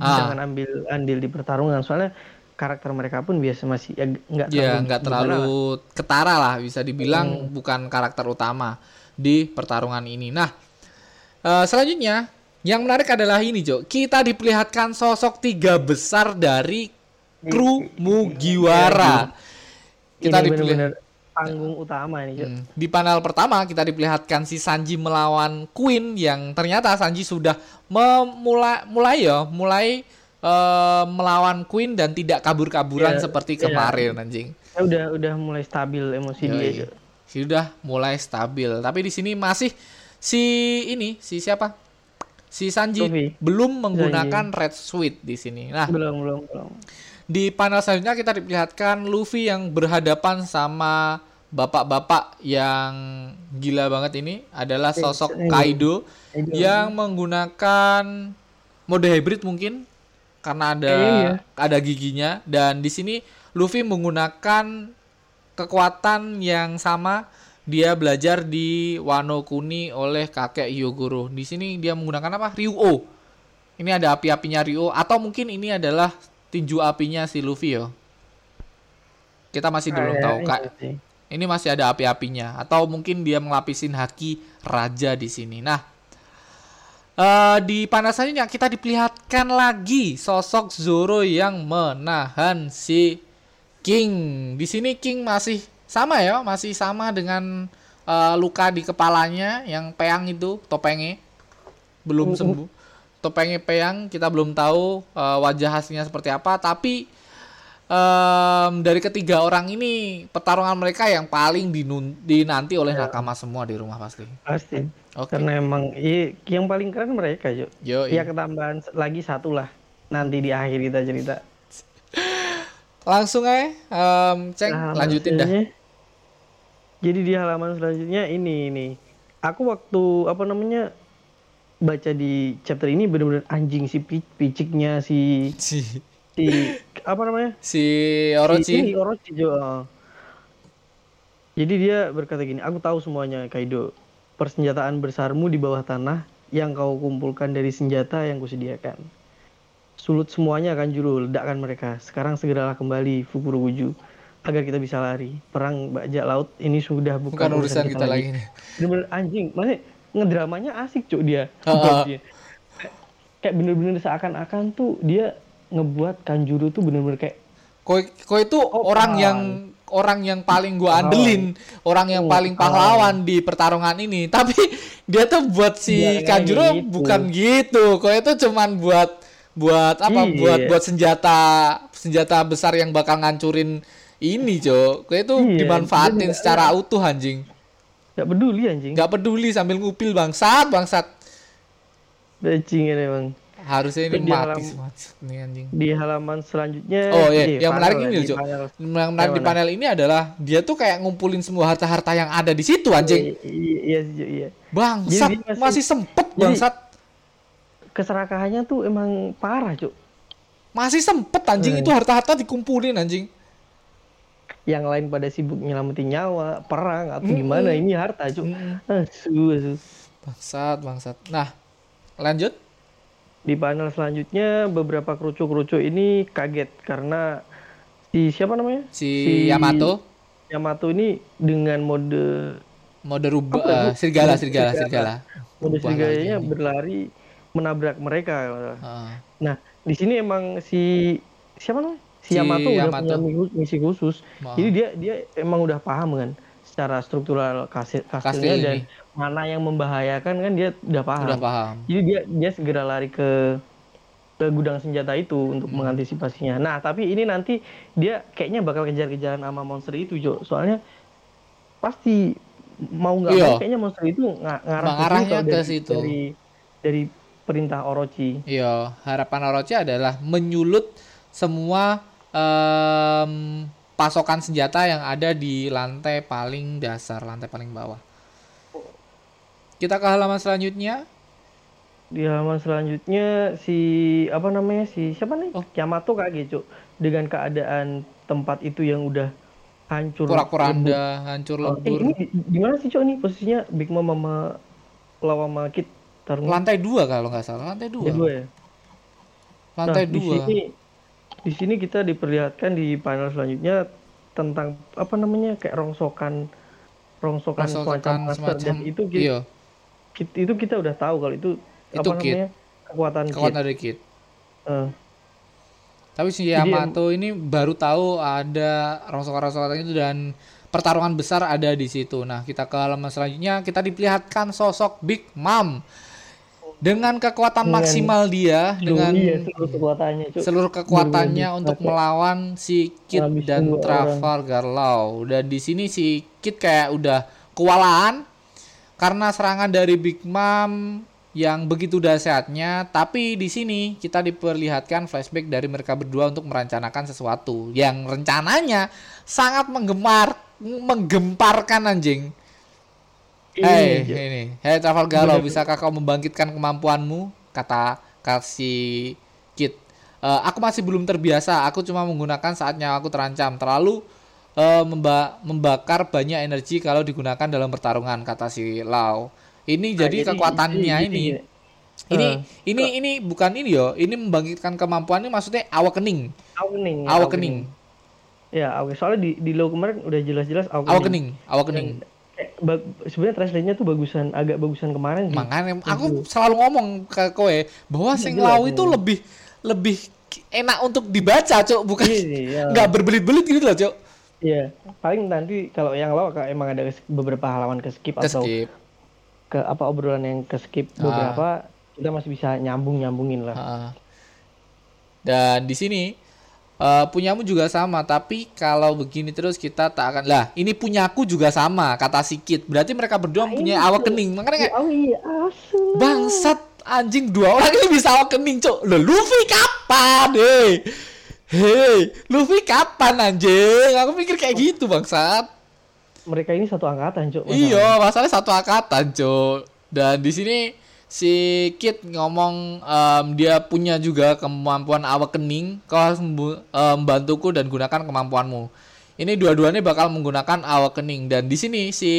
Ah.
Jangan ambil andil di pertarungan soalnya karakter mereka pun biasa masih ya nggak
Ya nggak
gimana lah.
terlalu ketara lah bisa dibilang bukan karakter utama di pertarungan ini. Nah eh, selanjutnya yang menarik adalah ini Jo. Kita diperlihatkan sosok tiga besar dari kru Mugiwara. Kita
ini panggung utama ini.
Hmm, Di panel pertama kita diperlihatkan si Sanji melawan Queen yang ternyata Sanji sudah memulai mulai ya, mulai eh, melawan Queen dan tidak kabur-kaburan
Iya,
seperti
iya.
kemarin anjing.
Ya udah udah mulai stabil emosi dia,
Yoi.
Cuk.
Sudah mulai stabil. Tapi di sini masih si ini si siapa? Si Sanji
Luffy.
belum menggunakan red suit di sini. Nah,
Belum, belum, belum.
Di panel selanjutnya kita diperlihatkan Luffy yang berhadapan sama bapak-bapak yang gila banget ini adalah sosok. Kaido yang menggunakan mode hybrid mungkin karena ada
iya.
ada giginya dan di sini Luffy menggunakan kekuatan yang sama dia belajar di Wano Kuni oleh kakek Hyogoro. Di sini dia menggunakan apa? Ryuo. Ini ada api-apinya Ryuo atau mungkin ini adalah tinju apinya si Luffy yo. Kita masih belum tahu kak. Ini masih ada api-apinya atau mungkin dia melapisin haki raja di sini. Nah, uh, di panas selanjutnya kita diperlihatkan lagi sosok Zoro yang menahan si King. Di sini King masih sama ya, masih sama dengan uh, luka di kepalanya yang peang itu topengnya belum sembuh. Topengnya peang kita belum tahu uh, wajah hasilnya seperti apa, tapi um, dari ketiga orang ini pertarungan mereka yang paling dinun, dinanti oleh ya. nakama semua di rumah pasti.
Pasti. Okay. Karena emang yang paling keren mereka, Yo. Yo ya ketambahan lagi satu lah nanti di akhir kita cerita.
Langsung aja, um, Ceng, nah, lanjutin dah.
Jadi di halaman selanjutnya ini ini. Aku waktu apa namanya baca di chapter ini bener-bener anjing si piciknya si si si apa namanya?
Si Orochi.
Si, Orochi juga. Jadi dia berkata gini, aku tahu semuanya Kaido. Persenjataan besarmu di bawah tanah yang kau kumpulkan dari senjata yang kusediakan. Sulut semuanya akan juru, ledakkan mereka. Sekarang segeralah kembali Fukurokuju agar kita bisa lari. Perang bajak laut ini sudah bukan,
bukan urusan kita, kita lagi. lagi.
Bener-bener anjing, maksudnya ngedramanya asik cuk dia. Uh, uh. Kayak bener-bener seakan-akan tuh dia ngebuat Kanjuru tuh bener-bener kayak
koi koi itu oh, orang pahlawan. yang orang yang paling gua andelin, orang yang oh, paling pahlawan di pertarungan ini. Tapi dia tuh buat si ya, Kanjuro gitu. bukan gitu. Koi itu cuman buat buat apa? Iya. Buat buat senjata senjata besar yang bakal ngancurin ini, Cok. Koi itu iya, dimanfaatin secara utuh anjing.
Gak peduli anjing.
Gak peduli sambil ngupil bangsat, bangsat.
Bajing ini, Bang
harusnya ini di mati nih anjing.
Di halaman selanjutnya
Oh iya, yang menarik ini loh, Yang menarik di panel ini adalah dia tuh kayak ngumpulin semua harta-harta yang ada di situ anjing.
Iya, iya, iya.
Bangsat, masih, masih sempet bangsat.
Keserakahannya tuh emang parah, Cuk.
Masih sempet anjing hmm. itu harta-harta dikumpulin anjing.
Yang lain pada sibuk nyelamatin nyawa, perang atau hmm. gimana, ini harta, Cuk. Hmm. Asu, asu.
Bangsat, bangsat. Nah, lanjut
di panel selanjutnya beberapa kerucu-kerucu ini kaget karena si siapa namanya?
Si, si Yamato.
Yamato ini dengan mode
mode rubah uh, serigala, serigala, serigala.
Mode serigalanya berlari menabrak mereka. Uh. Nah, di sini emang si siapa namanya? Si, si Yamato, Yamato udah punya misi khusus. Uh. Jadi dia dia emang udah paham kan secara struktural kasih kastilnya dan mana yang membahayakan kan dia udah paham.
Udah paham.
Jadi dia dia segera lari ke ke gudang senjata itu untuk hmm. mengantisipasinya. Nah, tapi ini nanti dia kayaknya bakal kejar-kejaran sama monster itu, Jo. Soalnya pasti mau nggak mau kayaknya monster itu ng ngarah
ke, ke situ.
Dari dari perintah Orochi.
Iya, harapan Orochi adalah menyulut semua um, pasokan senjata yang ada di lantai paling dasar, lantai paling bawah. Kita ke halaman selanjutnya.
Di halaman selanjutnya si apa namanya si siapa nih? Oh. Yamato kaget cuk dengan keadaan tempat itu yang udah hancur.
Porak-poranda, hancur lebur.
Oh, eh, ini di mana sih cuk nih posisinya Big Mom sama Lawa
tarung. Lantai dua kalau nggak salah, lantai dua. Lantai dua ya. Lantai nah, dua.
Di sini, di sini kita diperlihatkan di panel selanjutnya tentang apa namanya kayak rongsokan rongsokan, rongsokan semacam, semacam dan itu iya itu kita udah tahu kalau itu,
itu apa kit. namanya
kekuatan
kekuatan dari kit. Uh. Tapi si Yamato Jadi, ini baru tahu ada rongsokan-rongsokan itu dan pertarungan besar ada di situ. Nah, kita ke halaman selanjutnya kita diperlihatkan sosok Big Mom dengan kekuatan dengan, maksimal dia dengan iya,
seluruh kekuatannya,
cuk. seluruh kekuatannya untuk melawan si Kit dan Trafalgar Law. Dan di sini si Kit kayak udah kewalahan karena serangan dari Big Mom yang begitu dahsyatnya, tapi di sini kita diperlihatkan flashback dari mereka berdua untuk merencanakan sesuatu yang rencananya sangat menggemar, menggemparkan anjing. Hei, ini. Hei Trafalgar, bisakah kau membangkitkan kemampuanmu? Kata kasih Kit. Uh, aku masih belum terbiasa. Aku cuma menggunakan saat nyawa aku terancam. Terlalu eh, memba- membakar banyak energi kalau digunakan dalam pertarungan kata si Lau. Ini
Nah,
jadi, kekuatannya
jadi
ini.
gini.
Ini
Eh,
ini ini bukan ini yo, ini membangkitkan kemampuan ini maksudnya awakening.
awakening. ya,
Awakening.
Ya, oke. Soalnya di di low kemarin udah jelas-jelas awakening.
Awakening, awakening.
Sebenarnya translate-nya tuh bagusan agak bagusan kemarin sih.
Makanya aku selalu ngomong ke kowe bahwa sing
jelas,
Lau itu lebih lebih enak untuk dibaca, Cuk, bukan
Iya, iya.
nggak berbelit-belit gitu loh, Cuk.
Iya, paling nanti kalau yang kayak emang ada beberapa halaman ke skip atau
skip.
ke apa obrolan yang ke skip
Ah.
beberapa kita masih bisa nyambung nyambungin lah.
Heeh. Dan di sini eh, punyamu juga sama, tapi kalau begini terus kita tak akan lah. Ini punyaku juga sama, kata Sikit. Berarti mereka berdua punya awakening. Makanya kayak
Oh iya, asu.
bangsat anjing dua orang ini bisa awakening, Cuk. Loh, Luffy kapan, hei? Hei, Luffy kapan anjing? Aku pikir kayak gitu, bangsat.
Mereka ini satu angkatan, masalahnya.
Iya, masalahnya satu angkatan, Cuk. Dan di sini si Kit ngomong em, dia punya juga kemampuan awakening. Kau harus membantuku dan gunakan kemampuanmu. Ini dua-duanya bakal menggunakan awakening dan di sini si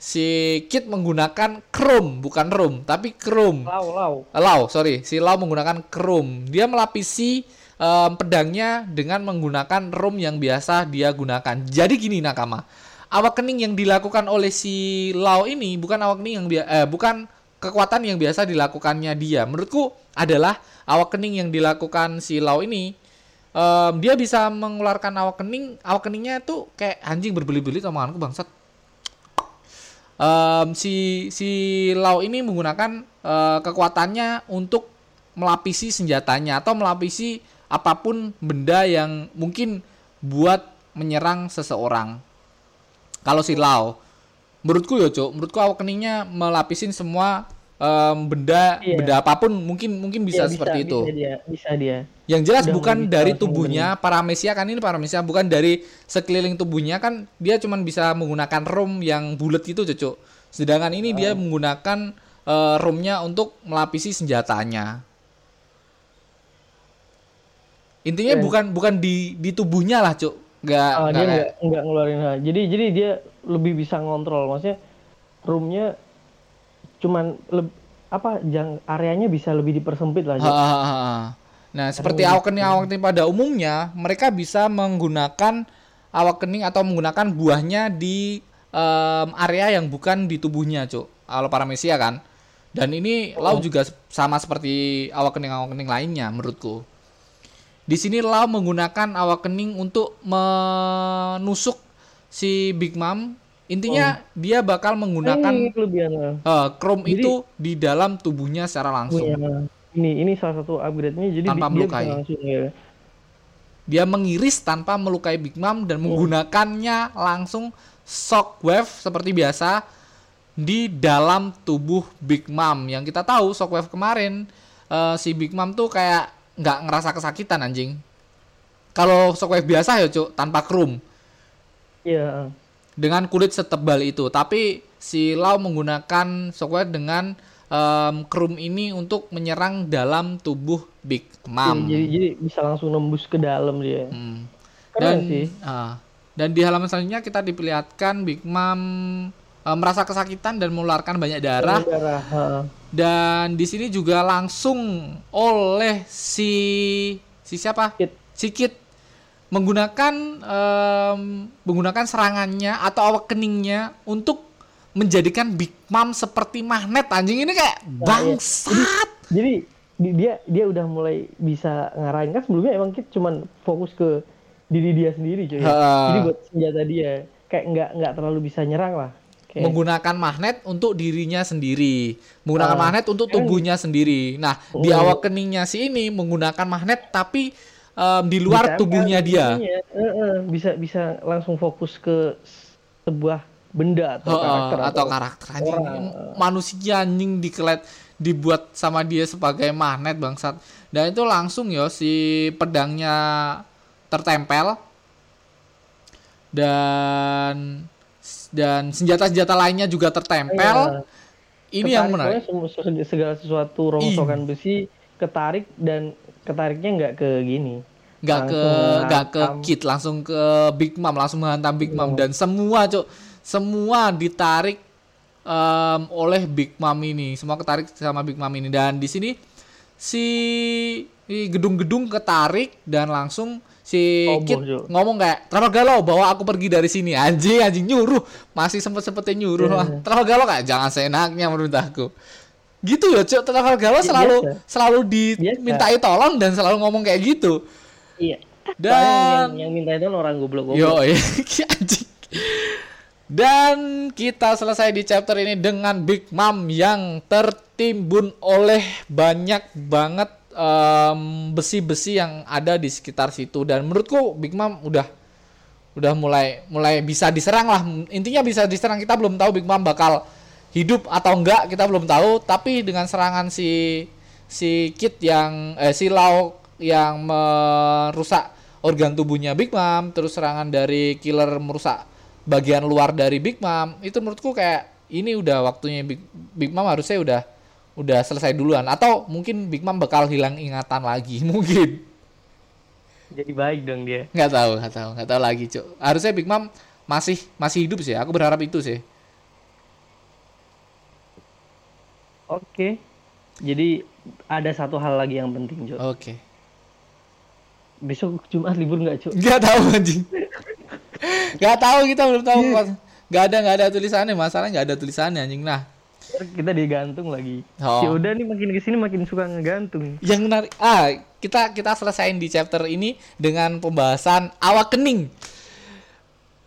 si Kit menggunakan Chrome bukan Room tapi Chrome.
Lau, lau.
Lau, sorry, si Lau menggunakan Chrome. Dia melapisi em, pedangnya dengan menggunakan room yang biasa dia gunakan. Jadi gini nakama, awakening yang dilakukan oleh si Lau ini bukan awakening yang bia- eh, bukan kekuatan yang biasa dilakukannya dia. Menurutku adalah awakening yang dilakukan si Lau ini. em, dia bisa mengeluarkan awakening, awakeningnya tuh kayak anjing berbelit-belit omonganku bangsat. Em, si si Lau ini menggunakan eh, kekuatannya untuk melapisi senjatanya atau melapisi apa pun benda yang mungkin buat menyerang seseorang. Kalau si Lau, menurutku ya cok, menurutku awakeningnya melapisin semua em, benda
Iya.
benda apa pun mungkin mungkin bisa,
Iya,
seperti itu.
Bisa dia, bisa dia.
Yang jelas
Udah
bukan
bisa
dari tubuhnya paramesia kan ini paramesia bukan dari sekeliling tubuhnya kan dia cuman bisa menggunakan room yang bulat itu cocok. Sedangkan ini
Oh.
dia menggunakan eh, roomnya untuk melapisi senjatanya. Intinya
Keren.
bukan bukan di di tubuhnya lah, Cuk. Nggak, nggak
dia nggak nggak ngeluarin hal. Jadi jadi dia lebih bisa ngontrol. Maksudnya roomnya cuman leb- apa jang areanya bisa lebih dipersempit lah.
Ha, ha, ha. Nah, seperti awakening awakening pada umumnya, mereka bisa menggunakan awakening atau menggunakan buahnya di em, area yang bukan di tubuhnya, Cuk. Kalau paramesia kan. Dan ini Lau juga sama seperti awakening awakening lainnya menurutku. Di sini Lau menggunakan awakening untuk menusuk si Big Mom. Intinya dia bakal menggunakan eh, Chrome
Jadi-
itu di dalam tubuhnya secara langsung.
Punya ini ini salah satu upgrade-nya jadi
Tanpa
dia
melukai.
bisa langsung ya.
Dia mengiris tanpa melukai Big Mom dan menggunakannya langsung shockwave seperti biasa di dalam tubuh Big Mom. Yang kita tahu shockwave kemarin eh, si Big Mom tuh kayak nggak ngerasa kesakitan anjing. Kalau shockwave biasa ya cuk tanpa krum
Iya.
dengan kulit setebal itu. Tapi si Lau menggunakan shockwave dengan em, krum ini untuk menyerang dalam tubuh Big Mom.
Jadi, jadi bisa langsung nembus ke dalam dia.
Hmm. Dan
sih.
ah, dan di halaman selanjutnya kita diperlihatkan Big Mom eh, merasa kesakitan dan mengeluarkan banyak darah
Darah. ha.
Dan di sini juga langsung oleh si si siapa?
Kit.
Si Kit menggunakan em, menggunakan serangannya atau awakeningnya untuk menjadikan Big Mom seperti magnet anjing ini kayak
iya.
bangsat.
Jadi di- dia dia udah mulai bisa ngarahin kan sebelumnya emang Kit cuman fokus ke diri dia sendiri cuy.
Ha.
Jadi buat senjata dia kayak nggak nggak terlalu bisa nyerang lah. Kayak,
menggunakan magnet untuk dirinya sendiri, menggunakan
Ah,
magnet untuk tubuhnya sendiri. Nah, di
Oh.
awakeningnya si ini menggunakan magnet tapi em, di luar
Bisa
tubuhnya
kan,
dia.
bisa bisa langsung fokus ke sebuah benda atau
Heeh,
karakter
atau karakter anjing
orang.
manusia anjing dikelet dibuat sama dia sebagai magnet bangsat. Dan itu langsung ya si pedangnya tertempel dan dan senjata-senjata lainnya juga tertempel. Ini yang menarik.
Ketarik, pokoknya sem- segala sesuatu rongsokan besi ketarik dan ketariknya nggak ke gini.
Nggak ke nggak ke. Kid langsung ke Big Mom langsung menghantam Big Mom. Dan semua cok semua ditarik em, oleh Big Mom ini. Semua ketarik sama Big Mom ini. Dan di sini si si gedung-gedung ketarik dan langsung si
Roboh,
Kid
Cok.
ngomong kayak terlalu galau bawa aku pergi dari sini anjing anjing nyuruh masih sempet sempetnya nyuruh
Iya,
lah
iya.
terlalu galau kayak jangan seenaknya menurut aku gitu ya cok terlalu galau
Iya,
selalu
biasa.
selalu
Biasa.
dimintai tolong dan selalu ngomong kayak gitu
Iya.
Dan-
yang, yang minta itu orang goblok-goblok.
Yo, anjing. Dan kita selesai di chapter ini dengan Big Mom yang tertimbun oleh banyak banget em, besi-besi yang ada di sekitar situ. Dan menurutku Big Mom udah udah mulai mulai bisa diserang lah. Intinya bisa diserang. Kita belum tahu Big Mom bakal hidup atau enggak. Kita belum tahu. Tapi dengan serangan si si Kit yang eh, si Lau yang merusak organ tubuhnya Big Mom terus serangan dari killer merusak bagian luar dari Big Mom itu menurutku kayak ini udah waktunya Big, Big Mom harusnya udah udah selesai duluan. Atau mungkin Big Mom bakal hilang ingatan lagi mungkin.
Jadi baik dong dia.
nggak tahu nggak tahu nggak tahu lagi cuk. Harusnya Big Mom masih masih hidup sih aku berharap itu sih.
Oke. Jadi ada satu hal lagi yang penting, Jo.
oke.
Besok Jumat libur nggak, Cuk?
nggak tahu anjing. Nggak tahu kita belum tahu nggak ada nggak ada tulisannya. Masalahnya nggak ada tulisannya anjing. Nah
Kita digantung lagi.
Oh.
Si Uda nih makin ke sini makin suka ngegantung.
yang menarik ah kita kita selesaiin di chapter ini dengan pembahasan awak kening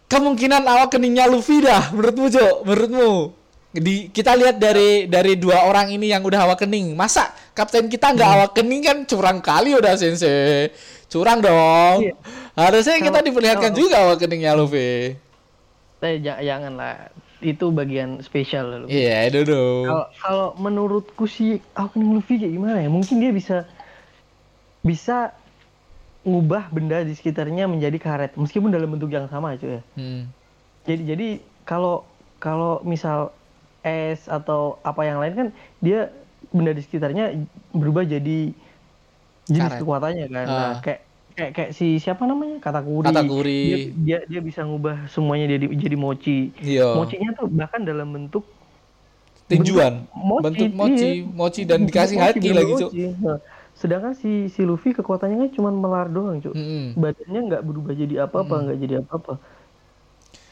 kemungkinan awak keningnya Luffy dah menurutmu Jo menurutmu di kita lihat dari dari dua orang ini yang udah awak kening masa kapten kita nggak awak kening kan curang kali udah sensei curang dong
Iya.
harusnya kita diperlihatkan
kalau-
juga awak keningnya Luffy
Eh, ja- jangan lah. Itu bagian spesial loh.
iya dulu
Kalau kalau menurutku sih Awakening Luffy kayak gimana ya? Mungkin dia bisa bisa ngubah benda di sekitarnya menjadi karet meskipun dalam bentuk yang sama cuy ya.
hmm.
Jadi jadi kalau kalau misal es atau apa yang lain kan dia benda di sekitarnya berubah jadi jenis
Karet.
kekuatannya kan. Nah,
Ah.
kayak kayak kayak si siapa namanya Katakuri.
Katakuri.
Dia, dia dia bisa ngubah semuanya jadi jadi mochi.
iya
Mochinya tuh bahkan dalam bentuk
tinjuan
mochi,
bentuk mochi
iya.
mochi dan dikasih
Mochi, bener
lagi cuk
mochi. Nah, sedangkan si si Luffy kekuatannya kan cuma melar doang, Cuk.
Mm-mm.
Badannya nggak berubah jadi apa-apa, nggak jadi apa-apa.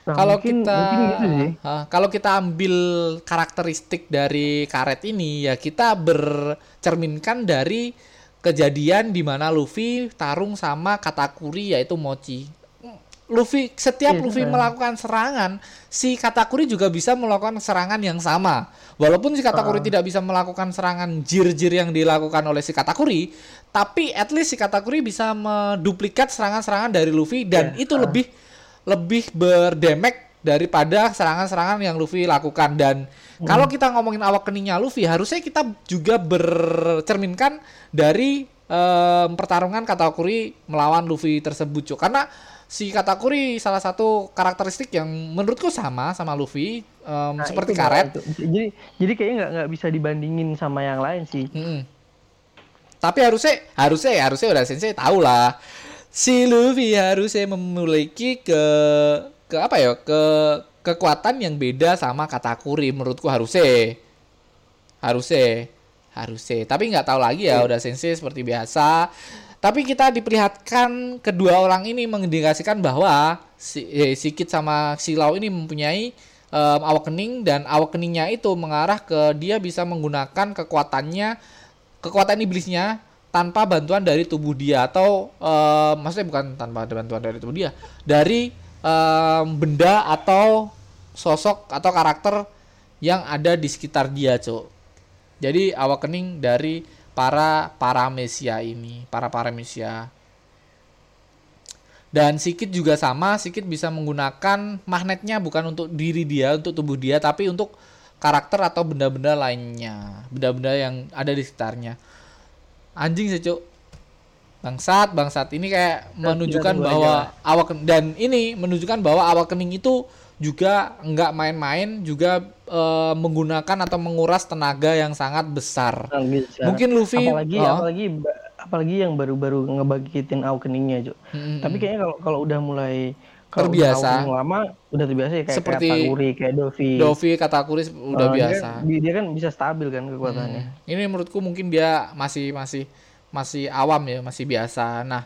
Nah,
kalau
mungkin-
kita
mungkin gitu sih.
kalau kita ambil karakteristik dari karet ini ya kita bercerminkan dari kejadian di mana Luffy tarung sama Katakuri yaitu Mochi. Luffy setiap
Iya,
Luffy
iya.
melakukan serangan, si Katakuri juga bisa melakukan serangan yang sama. Walaupun si Katakuri
Ah.
tidak bisa melakukan serangan jir-jir yang dilakukan oleh si Katakuri, tapi at least si Katakuri bisa menduplikat serangan-serangan dari Luffy dan
Iya,
itu
ah.
lebih lebih berdemek daripada serangan-serangan yang Luffy lakukan dan
Hmm.
kalau kita ngomongin awak keningnya Luffy harusnya kita juga bercerminkan dari em, pertarungan Katakuri melawan Luffy tersebut Cuk. karena si Katakuri salah satu karakteristik yang menurutku sama sama Luffy em,
Nah,
seperti
itu,
karet
itu. Jadi jadi kayaknya nggak nggak bisa dibandingin sama yang lain sih.
Mm-mm. Tapi harusnya harusnya ya harusnya udah sensei tahu lah. Si Luffy harusnya memiliki ke ke apa ya? ke kekuatan yang beda sama Katakuri menurutku harusnya. Harusnya harusnya. Tapi nggak tahu lagi ya udah sensei seperti biasa. Tapi kita diperlihatkan kedua orang ini mengindikasikan bahwa si, eh, si Kid sama si Lau ini mempunyai em, awakening dan awakeningnya itu mengarah ke dia bisa menggunakan kekuatannya kekuatan iblisnya tanpa bantuan dari tubuh dia atau em, maksudnya bukan tanpa bantuan dari tubuh dia dari em, benda atau sosok atau karakter yang ada di sekitar dia cok jadi awakening dari para paramesia ini para paramesia dan Sikit juga sama, Sikit bisa menggunakan magnetnya bukan untuk diri dia, untuk tubuh dia, tapi untuk karakter atau benda-benda lainnya, benda-benda yang ada di sekitarnya. Anjing sih, Cuk. Bangsat, bangsat. Ini kayak menunjukkan bahwa awak dan ini menunjukkan bahwa awak kening itu juga nggak main-main, juga eh, menggunakan atau menguras tenaga yang sangat besar.
Bisa.
Mungkin Luffy
apalagi
oh,
apalagi apalagi yang baru-baru ngebangkitin awakeningnya Jo.
Mm-mm.
Tapi kayaknya kalau kalau udah mulai kalau udah
Terbiasa.
awakening lama udah terbiasa ya kayak
Seperti
kayak Takuri, kayak Dovi.
Dovi kata Kuris udah
dia
biasa.
Dia, dia kan bisa stabil kan kekuatannya.
Hmm. Ini menurutku mungkin dia masih masih masih awam ya, masih biasa. Nah,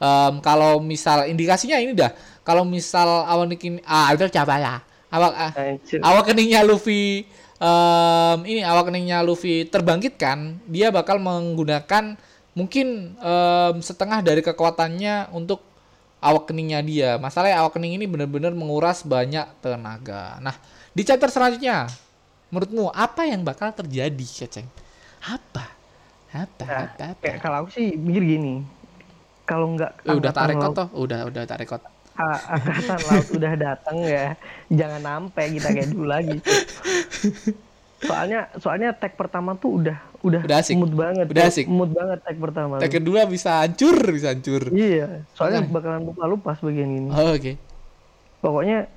em, kalau misal indikasinya ini dah, kalau misal awal ini ah itu siapa ya? Awak ah, awak keningnya Luffy em, ini awak keningnya Luffy terbangkitkan, dia bakal menggunakan mungkin em, setengah dari kekuatannya untuk awak keningnya dia. Masalahnya awak kening ini benar-benar menguras banyak tenaga. Nah, di chapter selanjutnya, menurutmu apa yang bakal terjadi, Keceng? Apa? Apa?
Nah? Kayak kalau aku sih mikir gini. Kalau nggak
Eh, udah rekod
laut-
toh? Udah, udah rekod.
A- angkatan laut udah datang ya jangan sampai kita kayak dulu lagi soalnya soalnya tag pertama tuh udah udah,
Udah asik.
mood banget
Udah asik.
mood banget tag pertama
Tag kedua bisa hancur, bisa hancur.
iya soalnya
Makanya.
bakalan lupa lupa sebagian ini
Oh, Oke.
pokoknya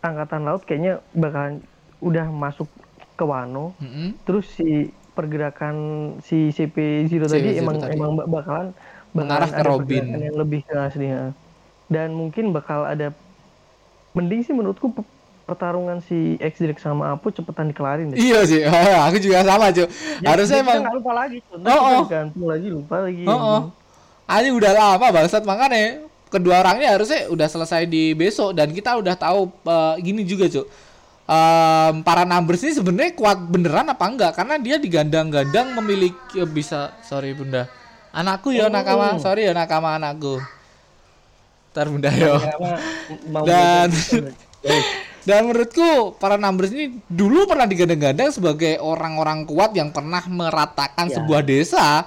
angkatan laut kayaknya bakalan udah masuk ke Wano
Mm-mm.
terus si pergerakan si CP0 tadi
CP0
emang
tadi.
emang bak- bakalan
Mengarah
bakalan
ke Robin.
yang lebih ke asli ya. dan mungkin bakal ada mending sih menurutku pe- pertarungan si X Direct sama Apu cepetan dikelarin deh.
Iya sih, aku juga sama, cuy. Harusnya
Jadi kita
emang
nggak lupa lagi.
Oh, oh.
gantung lagi lupa lagi.
Oh, oh. Ini udah lama bangsat makanya kedua orang ini harusnya udah selesai di besok dan kita udah tahu eh, gini juga cuy. Em, para numbers ini sebenarnya kuat beneran apa enggak? Karena dia digandang-gandang memiliki eh, bisa sorry bunda. Anakku ya
Oh.
nakama. Sorry ya nakama anakku. Ntar bunda yo. Dan-
Eh,
dan menurutku para numbers ini dulu pernah digadang-gadang sebagai orang-orang kuat yang pernah meratakan
Ya.
sebuah desa.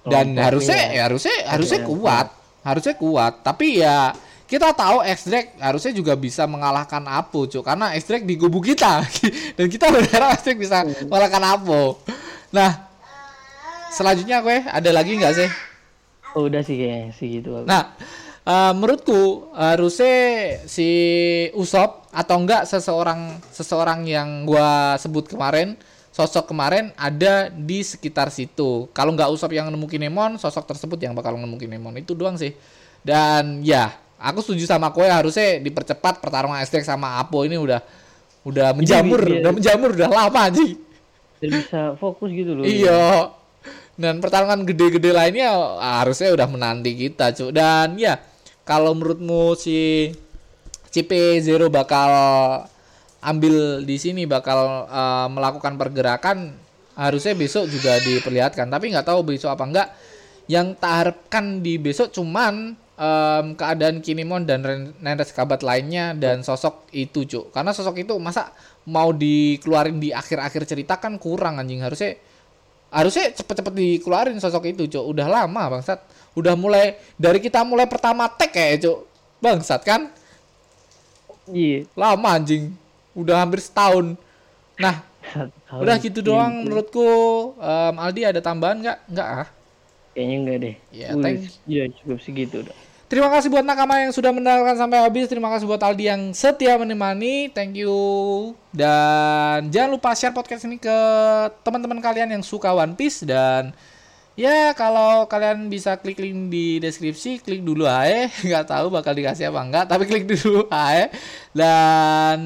Dan
Oh,
harusnya
tapi
ya. harusnya harusnya
ya,
kuat. harusnya kuat. Tapi ya kita tahu X-Drake harusnya juga bisa mengalahkan Apo cuk karena X-Drake di kubu kita dan kita berharap X-Drake bisa
Hmm.
mengalahkan Apo nah selanjutnya gue ada lagi nggak sih
oh, udah sih kayaknya sih gitu.
Nah, eh, menurutku harusnya si Usop atau enggak seseorang seseorang yang gua sebut kemarin, sosok kemarin ada di sekitar situ. Kalau nggak Usop yang nemu Kinemon, sosok tersebut yang bakal nemu Kinemon. Itu doang sih. Dan ya, aku setuju sama kowe harusnya dipercepat pertarungan Aztec sama Apo ini udah udah menjamur, udah menjamur udah lama sih.
Bisa fokus gitu loh.
Iya. Dan pertarungan gede-gede lainnya harusnya udah menanti kita, Cuk. Dan ya, kalau menurutmu si CP0 bakal ambil di sini bakal eh, melakukan pergerakan harusnya besok juga diperlihatkan. Tapi nggak tahu besok apa enggak. Yang tak harapkan di besok cuman em, keadaan Kinemon dan Nenres Kabat lainnya dan sosok itu, Cuk. Karena sosok itu masa mau dikeluarin di akhir-akhir cerita kan kurang anjing. Harusnya harusnya cepet-cepet dikeluarin sosok itu cok udah lama bangsat udah mulai dari kita mulai pertama tag kayak cok bangsat kan
Iya.
lama anjing udah hampir setahun nah udah gitu doang
Iya,
menurutku Em, Aldi ada tambahan nggak nggak ah
Kayaknya enggak deh.
Ya, thanks.
Iya, cukup segitu udah.
Terima kasih buat nakama yang sudah mendengarkan sampai habis. Terima kasih buat Aldi yang setia menemani. Thank you. Dan jangan lupa share podcast ini ke teman-teman kalian yang suka One Piece dan ya kalau kalian bisa klik link di deskripsi, klik dulu aja. Nggak tahu bakal dikasih apa enggak, tapi klik dulu aja. Dan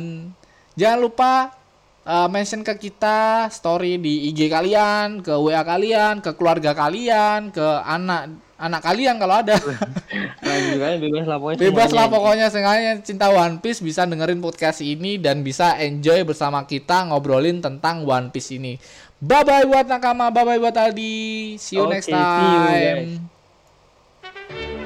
jangan lupa uh, mention ke kita story di IG kalian, ke WA kalian, ke keluarga kalian, ke anak anak kalian kalau ada.
Bebas lah pokoknya.
Bebas lah pokoknya sengaja cinta One Piece bisa dengerin podcast ini dan bisa enjoy bersama kita ngobrolin tentang One Piece ini. Bye bye buat nakama, bye bye buat Aldi. See you
Oke,
next
see you, guys.
time.